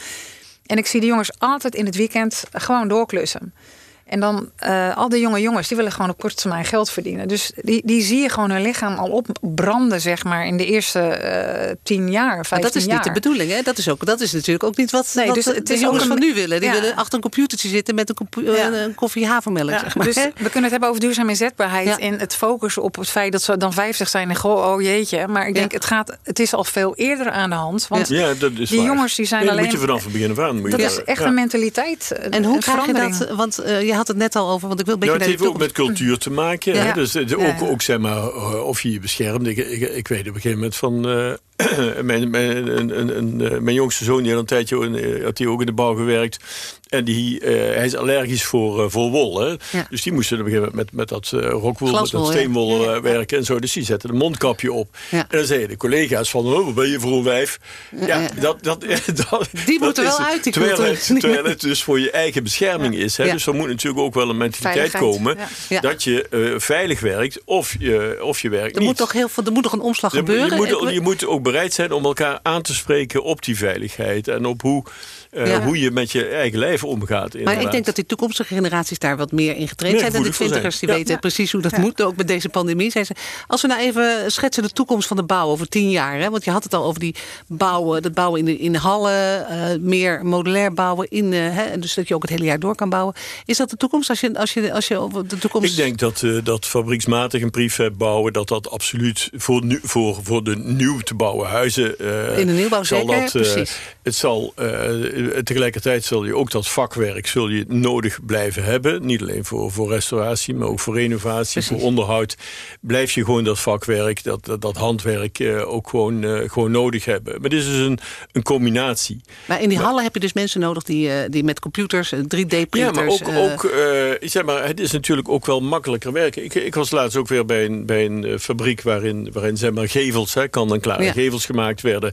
En ik zie de jongens altijd in het weekend gewoon doorklussen. En dan eh, al die jonge jongens, die willen gewoon op korte termijn geld verdienen. Dus die, die zie je gewoon hun lichaam al opbranden, zeg maar, in de eerste eh, tien jaar, Maar dat is niet de bedoeling, hè? Dat is, ook, dat is natuurlijk ook niet wat, Nee, wat dus de- het de is jongens ook een- van nu willen. Die ja. willen achter een computertje zitten met een, Ja. een koffie havermelk. Ja, zeg maar. dus we kunnen het hebben over duurzame inzetbaarheid Ja. en het focussen op het feit dat ze dan 50 zijn en goh, oh jeetje. Maar ik denk, Ja. het, gaat, het is al veel eerder aan de hand. Want Ja, dat is die waar. jongens die zijn Nee, alleen. moet je vanaf het begin af aan. Dat is echt ja. een mentaliteit. En hoe krijg je dat? Want eh, je had het net al over, want ik wil een beetje Ja, het heeft ook met cultuur te maken. Ja. Hè? Dus Ja, ook, ook zeg maar, eh, of je je beschermt. Ik, ik, ik weet op een gegeven moment van... mijn, mijn, een, een, een, eh, mijn jongste zoon die had een tijdje in, eh, had ook in de bouw gewerkt. En die, eh, hij is allergisch voor, voor wol. Hè? Ja. Dus die moesten op een gegeven moment met, met dat eh rockwool, met dat steenwol Ja, werken en zo. Dus die zetten een mondkapje op. Ja. En dan zeiden de collega's van, oh, wat ben je voor een wijf? Ja. Dat, dat, dat, Die dat moeten wel het. uit, die terwijl, het, terwijl het dus voor je eigen bescherming is. Hè? Ja. Dus er moet natuurlijk ook wel een mentaliteit komen dat je veilig werkt of je, of je werkt Er niet. moet toch heel veel, er moet nog een omslag gebeuren. Je moet, je moet ook bereid zijn om elkaar aan te spreken op die veiligheid. En op hoe, eh, Ja. hoe je met je eigen lijf omgaat. maar ik denk dat die toekomstige generaties daar wat meer in getraind Meer zijn. En de twintigers die. Ja. weten precies hoe dat moet. Ook met deze pandemie. Zijn ze, als we nou even schetsen de toekomst van de bouw over tien jaar. Hè? Want je had het al over die bouwen. Dat bouwen in, de, in de hallen. eh, meer modulair bouwen. In, eh, hè? Dus dat je ook het hele jaar door kan bouwen. Is dat de toekomst? Als je, als je, als je over de toekomst... Ik denk dat, dat fabrieksmatig een prefab bouwen, dat dat absoluut voor, nu, voor, voor de nieuw te bouwen huizen. eh, In de nieuwbouw zal zeker, dat, eh, precies. Het zal, eh, tegelijkertijd zul je ook dat vakwerk zul je nodig blijven hebben. Niet alleen voor, voor restauratie, maar ook voor renovatie, Precies. voor onderhoud. Blijf je gewoon dat vakwerk, dat, dat, dat handwerk ook gewoon, gewoon nodig hebben. Maar dit is dus een, een combinatie. Maar in die hallen heb je dus mensen nodig die, die met computers, 3D-printers... Ja, maar ook, ook zeg maar, het is natuurlijk ook wel makkelijker werken. Ik, ik was laatst ook weer bij een, bij een fabriek waarin, waarin zeg maar, gevels, hè, kan en klare Ja. gevels gemaakt werden.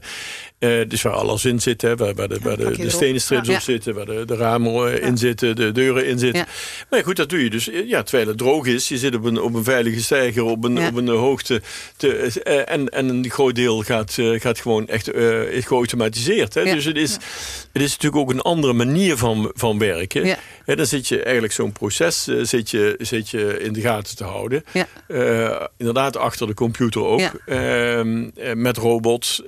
Eh, dus waar alles in zit, hè, waar, waar, de, waar de, de stenen strips op zitten, waar de, de ramen in zitten, de deuren in zitten. Maar goed, dat doe je dus. Ja, terwijl het droog is, je zit op een, op een veilige steiger, op een, op een hoogte. Te, en, en een groot deel gaat, gaat gewoon echt is geautomatiseerd. Hè? Dus het is, het is natuurlijk ook een andere manier van, van werken. Dan zit je eigenlijk zo'n proces zit je, zit je in de gaten te houden. inderdaad, achter de computer ook. Ehm, met robots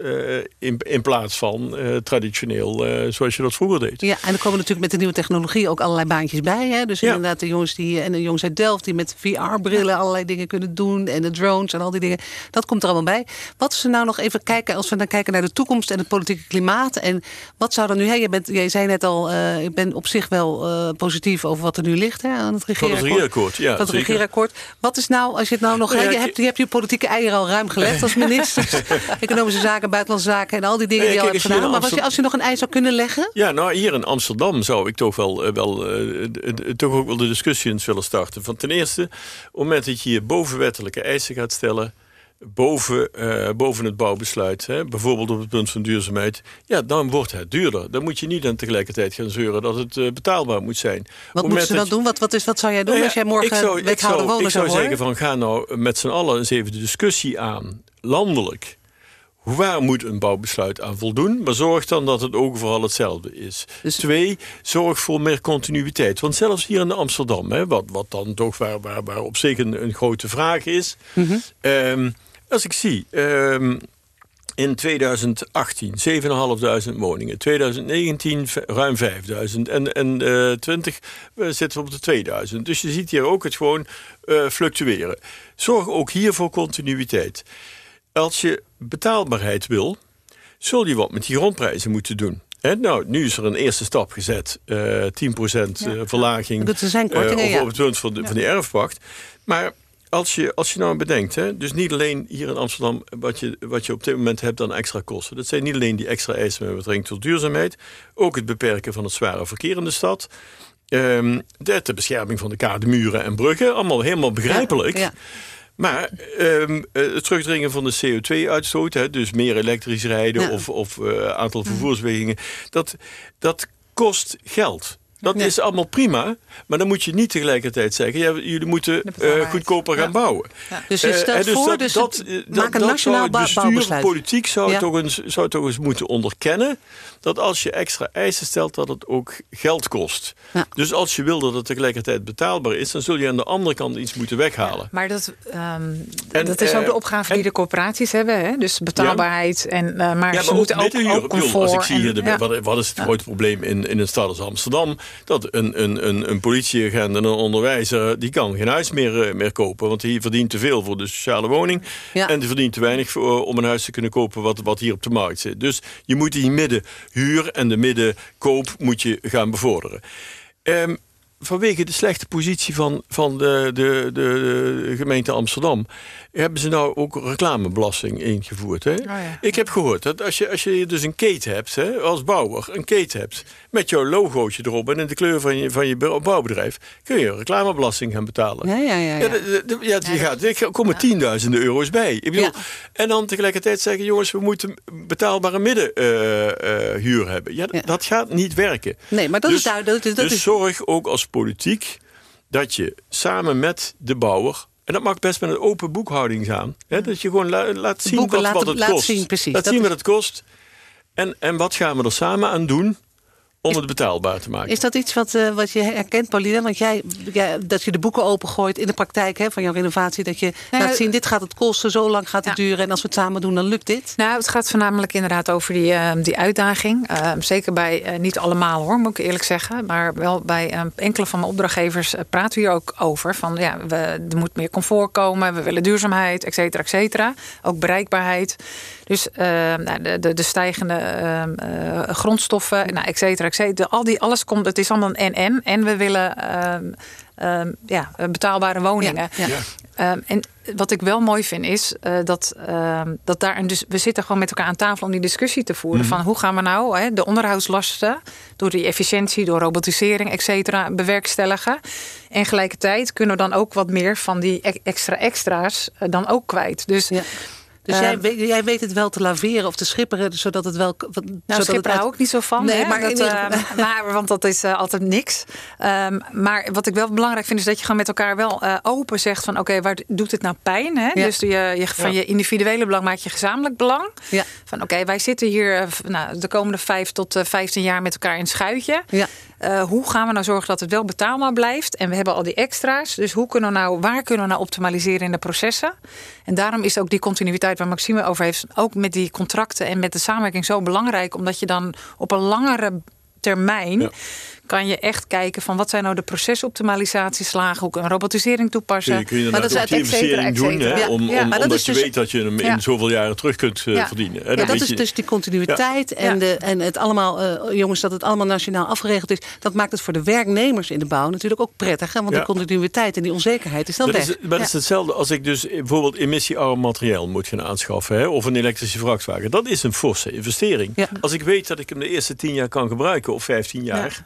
in, in plaats van traditioneel zoals je dat vroeger deed. Ja, en er komen natuurlijk met de nieuwe technologie ook allerlei baantjes bij. Hè? Dus inderdaad de jongens die en de jongens uit Delft die met VR-brillen allerlei dingen kunnen doen. En de drones en al die dingen. Dat komt er allemaal bij. Wat is er nou nog even kijken als we dan kijken naar de toekomst en het politieke klimaat. En wat zou er nu... Hè, je bent, jij zei net al, uh, ik ben op zich wel positief over wat er nu ligt hè, aan het regeerakkoord. Van het regeerakkoord, ja. Van het regeerakkoord. Wat is nou, als je het nou nog... Ja, je, hebt, je hebt je politieke eieren al ruim gelegd als minister. Economische zaken, buitenlandse zaken en al die dingen die je al hebt gedaan. Maar als je, als je nog een ei zou kunnen leggen? Ja, nou hier in Amsterdam zou ik toch wel, uh, wel uh, toch ook wel de discussie eens willen starten. Van ten eerste, op het moment dat je hier bovenwettelijke eisen gaat stellen boven, uh, boven het bouwbesluit, hè, bijvoorbeeld op het punt van duurzaamheid, ja, dan wordt het duurder. Dan moet je niet aan tegelijkertijd gaan zeuren dat het uh, betaalbaar moet zijn. Wat moeten ze dan doen? Wat, wat, is, wat zou jij doen nou als jij morgen zou, wethouder wonen Ik zou, zou zeggen van ga nou met z'n allen eens even de discussie aan, landelijk. Waar moet een bouwbesluit aan voldoen? Maar zorg dan dat het ook vooral hetzelfde is. Dus... Twee, zorg voor meer continuïteit. Want zelfs hier in Amsterdam, hè, wat, wat dan toch waar, waar, waar op zich een, een grote vraag is. Mm -hmm. um, als ik zie, um, in 2018 7.500 woningen, 2019 ruim 5.000 en, en uh, 20 uh, zitten we op de 2000. Dus je ziet hier ook het gewoon uh, fluctueren. Zorg ook hier voor continuïteit. Als je betaalbaarheid wil, zul je wat met die grondprijzen moeten doen. He, nou, nu is er een eerste stap gezet. Uh, 10% ja. verlaging dat zijn kortingen, uh, op, het punt van de, ja. van de erfpacht. Maar als je, als je nou bedenkt, hè, dus niet alleen hier in Amsterdam wat je, wat je op dit moment hebt aan extra kosten. Dat zijn niet alleen die extra eisen met betrekking tot duurzaamheid, ook het beperken van het zware verkeer in de stad. Um, de, bescherming van de kademuren en bruggen, allemaal helemaal begrijpelijk. Ja. Maar um, het terugdringen van de CO2-uitstoot, dus meer elektrisch rijden ja. of, of uh, aantal vervoerswegingen, dat, dat kost geld. Dat nee. is allemaal prima, maar dan moet je niet tegelijkertijd zeggen... Ja, jullie moeten uh, goedkoper gaan ja. bouwen. Ja. Dus je stelt uh, dus voor, dat, dus dat, dat, een nationaal dat zou bestuur, politiek zou, toch eens, zou toch eens moeten onderkennen... dat als je extra eisen stelt, dat het ook geld kost. Dus als je wil dat het tegelijkertijd betaalbaar is... dan zul je aan de andere kant iets moeten weghalen. maar dat, um, en, dat is ook de opgave en, die de corporaties hebben. Hè? Dus betaalbaarheid. En, maar, maar ze moeten ook, ook comfort. Als ik zie hier, de, wat, wat, is het grote probleem in, in een stad als Amsterdam dat een, een, een, een politieagent en een onderwijzer... die kan geen huis meer, uh, meer kopen. Want die verdient te veel voor de sociale woning. Ja. En die verdient te weinig voor, om een huis te kunnen kopen... Wat, wat hier op de markt zit. Dus je moet die middenhuur en de middenkoop moet je gaan bevorderen. Um, vanwege de slechte positie van, van de, de, de, gemeente Amsterdam... hebben ze nou ook reclamebelasting ingevoerd. Hè? Oh ja. Ik heb gehoord dat als je, als je dus een keten hebt, hè, als bouwer... een keten hebt met jouw logootje erop en in de kleur van je, van je bouwbedrijf... kun je reclamebelasting gaan betalen. Ja, ja, ja. ja. ja, de, de, ja die gaat, er komen tienduizenden euro's bij. Ik bedoel, En dan tegelijkertijd zeggen... jongens, we moeten betaalbare middenhuur uh, uh, hebben. Ja, dat gaat niet werken. Nee, maar dat dus, is duidelijk. Dat dus is... zorg ook als politiek dat je samen met de bouwer en dat mag best met een open boekhouding gaan. Hè? Dat je gewoon la laat zien wat, laat, wat het laat kost. Zien, precies. Laat dat zien wat het kost. En, en wat gaan we er samen aan doen om het betaalbaar te maken. Is dat iets wat, uh, wat je herkent, Pauline? Want jij, jij, dat je de boeken opengooit in de praktijk hè, van jouw renovatie. Dat je nou, laat zien, dit gaat het kosten, zo lang gaat het ja. duren. En als we het samen doen, dan lukt dit. Nou, het gaat voornamelijk inderdaad over die, uh, die uitdaging. Uh, zeker bij, niet allemaal hoor, moet ik eerlijk zeggen. Maar wel bij enkele van mijn opdrachtgevers praten we hier ook over. Van ja, we, er moet meer comfort komen. We willen duurzaamheid, et cetera, et cetera. Ook bereikbaarheid. Dus nou, de, de, de, stijgende grondstoffen, nou, et cetera al die, alles komt, het is allemaal een en en. we willen uh, uh, ja, betaalbare woningen. Ja, ja. Um, en wat ik wel mooi vind is uh, dat, dat daar dus we zitten gewoon met elkaar aan tafel om die discussie te voeren. Mm -hmm. Van hoe gaan we nou hè, de onderhoudslasten door die efficiëntie, door robotisering, et cetera, bewerkstelligen. En gelijkertijd kunnen we dan ook wat meer van die extra extra's dan ook kwijt. Dus Dus Ehm, jij, weet, jij weet het wel te laveren of te schipperen, zodat het wel. wat- Nou, zodat het hou uit- ik niet zo van. Nee, hè, maar dat, eh, maar, want dat is eh, altijd niks. Ehm, maar wat ik wel belangrijk vind, is dat je gewoon met elkaar wel eh, open zegt van oké, waar doet het nou pijn? Hè? Ja. Dus je, je, van je individuele belang maak je gezamenlijk belang. Ja. Van oké, wij zitten hier eh, nou, de komende vijf tot 15 jaar met elkaar in het schuitje. Ja. Hoe gaan we nou zorgen dat het wel betaalbaar blijft? En we hebben al die extra's. Dus hoe kunnen we nou, waar kunnen we nou optimaliseren in de processen? En daarom is ook die continuïteit waar Maxime over heeft, ook met die contracten en met de samenwerking zo belangrijk. Omdat je dan op een langere termijn. Kan je echt kijken van wat zijn nou de procesoptimalisatieslagen, hoe kun je robotisering toepassen. Kun je, kun je Maar dat ook is die et cetera, doen, hè, om, omdat je dus- weet dat je hem in zoveel jaren terug kunt eh, verdienen. Hè, Ja, dat is je- dus die continuïteit en, de, en het allemaal, eh, jongens, dat het allemaal nationaal afgeregeld is. Dat maakt het voor de werknemers in de bouw natuurlijk ook prettig. Hè? Want de continuïteit en die onzekerheid is dan Dat weg. is, maar dat is hetzelfde als ik dus bijvoorbeeld emissiearm materiaal moet gaan aanschaffen. Hè, of een elektrische vrachtwagen. Dat is een forse investering. Als ik weet dat ik hem de eerste 10 jaar kan gebruiken of 15 jaar.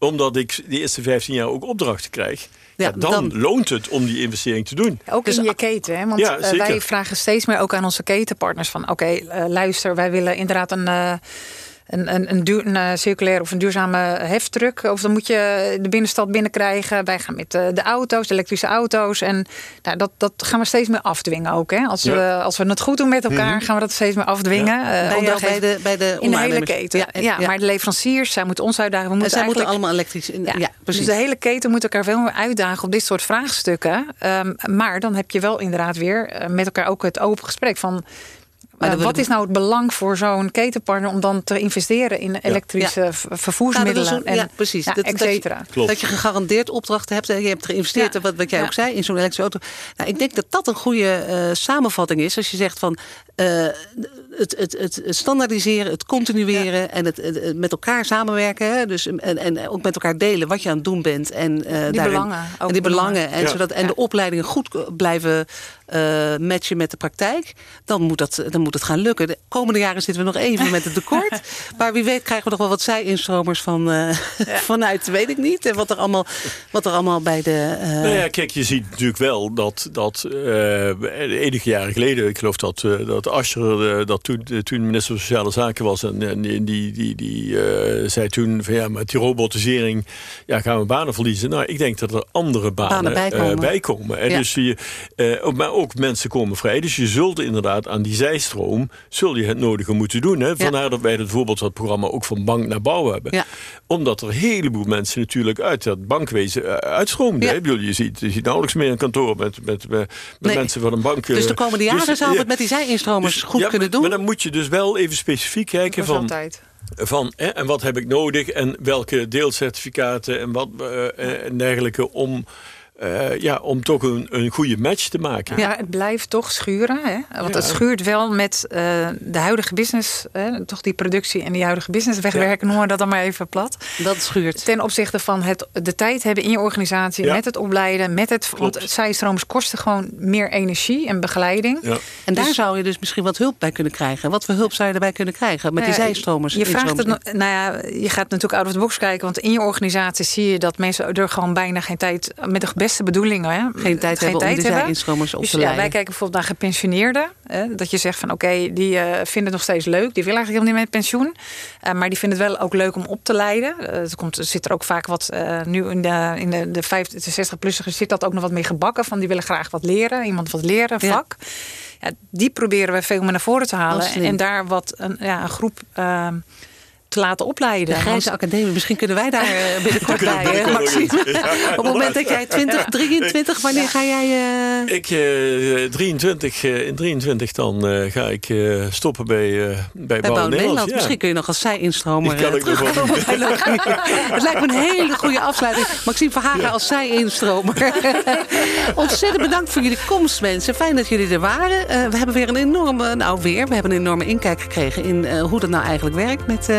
Omdat ik de eerste 15 jaar ook opdrachten krijg. Ja, Ja, dan, dan- loont het om die investering te doen. Ook Dus in je keten. Hè? Want Ja, eh, wij vragen steeds meer ook aan onze ketenpartners van oké, eh, luister, wij willen inderdaad een. eh, een, een, een, duur, een eh, circulaire of een duurzame heftruck. Of dan moet je de binnenstad binnenkrijgen. Wij gaan met eh, de auto's, de elektrische auto's. En nou, dat, dat gaan we steeds meer afdwingen ook. Hè? Als, Ja. we, als we het goed doen met elkaar, gaan we dat steeds meer afdwingen. Eh, bij, bij, de, bij de in de hele keten. Ja, Ja, ja. maar de leveranciers, zij moeten ons uitdagen. We En moeten zij moeten eigenlijk- allemaal elektrisch. in- Ja, ja, precies. Dus de hele keten moet elkaar veel meer uitdagen op dit soort vraagstukken. Ehm, maar dan heb je wel inderdaad weer met elkaar ook het open gesprek van. Maar wat is nou het belang voor zo'n ketenpartner om dan te investeren in elektrische Nou, vervoersmiddelen een- en ja, precies. ja, Dat- et dat je- cetera. Klopt. Dat je gegarandeerd opdrachten hebt. en Je hebt geïnvesteerd, Ja. wat, wat jij Ja. ook zei, in zo'n elektrische auto. Nou, ik denk dat dat een goede eh, samenvatting is. Als je zegt van eh, het, het, het standaardiseren, het continueren en het, het- het met elkaar samenwerken. Hè? Dus, en, en ook met elkaar delen wat je aan het doen bent. En, eh, daarin- belangen, ook En die belangen. belangen. En, Ja. zodat, en Ja. de opleidingen goed blijven eh, matchen met de praktijk. Dan moet, dat, dan moet het gaan lukken. De komende jaren zitten we nog even met het tekort. maar wie weet krijgen we nog wel wat zij-instromers van, eh, vanuit, weet ik niet. En wat er allemaal, wat er allemaal bij de... eh, Nou ja, kijk, je ziet natuurlijk wel dat, dat eh, enige jaren geleden, ik geloof dat, eh, dat Ascher, eh, dat toen, eh, toen minister van Sociale Zaken was, en, en die, die, die, eh, zei toen van ja, met die robotisering ja, gaan we banen verliezen. Nou, ik denk dat er andere banen, Banen bijkomen. eh, bijkomen. En Ja. dus je, eh, maar ook mensen komen vrij. Dus je zult inderdaad aan die zijstroom, zul je het nodige moeten doen. Hè? Vandaar dat wij bijvoorbeeld dat programma ook van bank naar bouw hebben. Ja. Omdat er een heleboel mensen natuurlijk uit dat bankwezen eh, uitstroomden. Hè. Bedoel, Je ziet, je ziet nauwelijks meer een kantoor met, met, met, met Nee. mensen van een bank. dus de eh, komende jaren dus, zouden we het met die zij-instromers dus- goed kunnen doen. Maar dan moet je dus wel even specifiek kijken van, altijd. van hè, en wat heb ik nodig en welke deelcertificaten en wat eh, en dergelijke om, eh, ja, om toch een, een goede match te maken. Ja, het blijft toch schuren. Hè? Want Ja. het schuurt wel met eh, de huidige business. Hè? Toch die productie en die huidige business wegwerken. Noemen we dat dan maar even plat. Dat schuurt. Ten opzichte van het, de tijd hebben in je organisatie. Ja. Met het opleiden. Met het, want Klopt. zijstromers kosten gewoon meer energie en begeleiding. Ja. En daar Dus- zou je dus misschien wat hulp bij kunnen krijgen. Wat voor hulp zou je erbij kunnen krijgen met die Nou ja, zijstromers? Je, vraagt het, nou ja, je gaat natuurlijk out of the box kijken. Want in je organisatie zie je dat mensen er gewoon bijna geen tijd... met de beste bedoelingen hè, Geen tijd hebben om die zij-instromers op Dus te ja, leiden. wij kijken bijvoorbeeld naar gepensioneerden. Hè, dat je zegt van oké, die eh, vinden het nog steeds leuk. Die willen eigenlijk helemaal niet met pensioen. Eh, maar die vinden het wel ook leuk om op te leiden. Eh, er, komt, er zit er ook vaak wat, nu in de, in de, de 50, de 60-plussers zit dat ook nog wat meer gebakken. Van die willen graag wat leren. Iemand wat leren, Ja. vak. Ja, die proberen we veel meer naar voren te halen. En daar wat een, ja, een groep eh, te laten opleiden. De Grijze Want- Academie, misschien kunnen wij daar eh, binnenkort bij, hè, nog Maxime. Ja. Op het moment dat jij 2023, wanneer ga jij... eh, Ik, eh 23, eh, in 23 dan eh, ga ik eh, stoppen bij, eh bij, bij Bouw Nederland. Nederland. Ja. Misschien kun je nog als zij-instromer Ik kan eh, ook nog wel terugkomen bij. Het lijkt me een hele goede afsluiting. Maxime Verhagen als zij-instromer. Ontzettend bedankt voor jullie komst, mensen. Fijn dat jullie er waren. Eh, we hebben weer een enorme, nou weer, we hebben een enorme inkijk gekregen in eh, hoe dat nou eigenlijk werkt met, eh,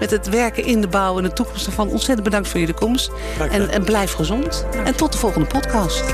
met het werken in de bouw en de toekomst ervan. Ontzettend bedankt voor jullie komst. En, en blijf gezond. En tot de volgende podcast.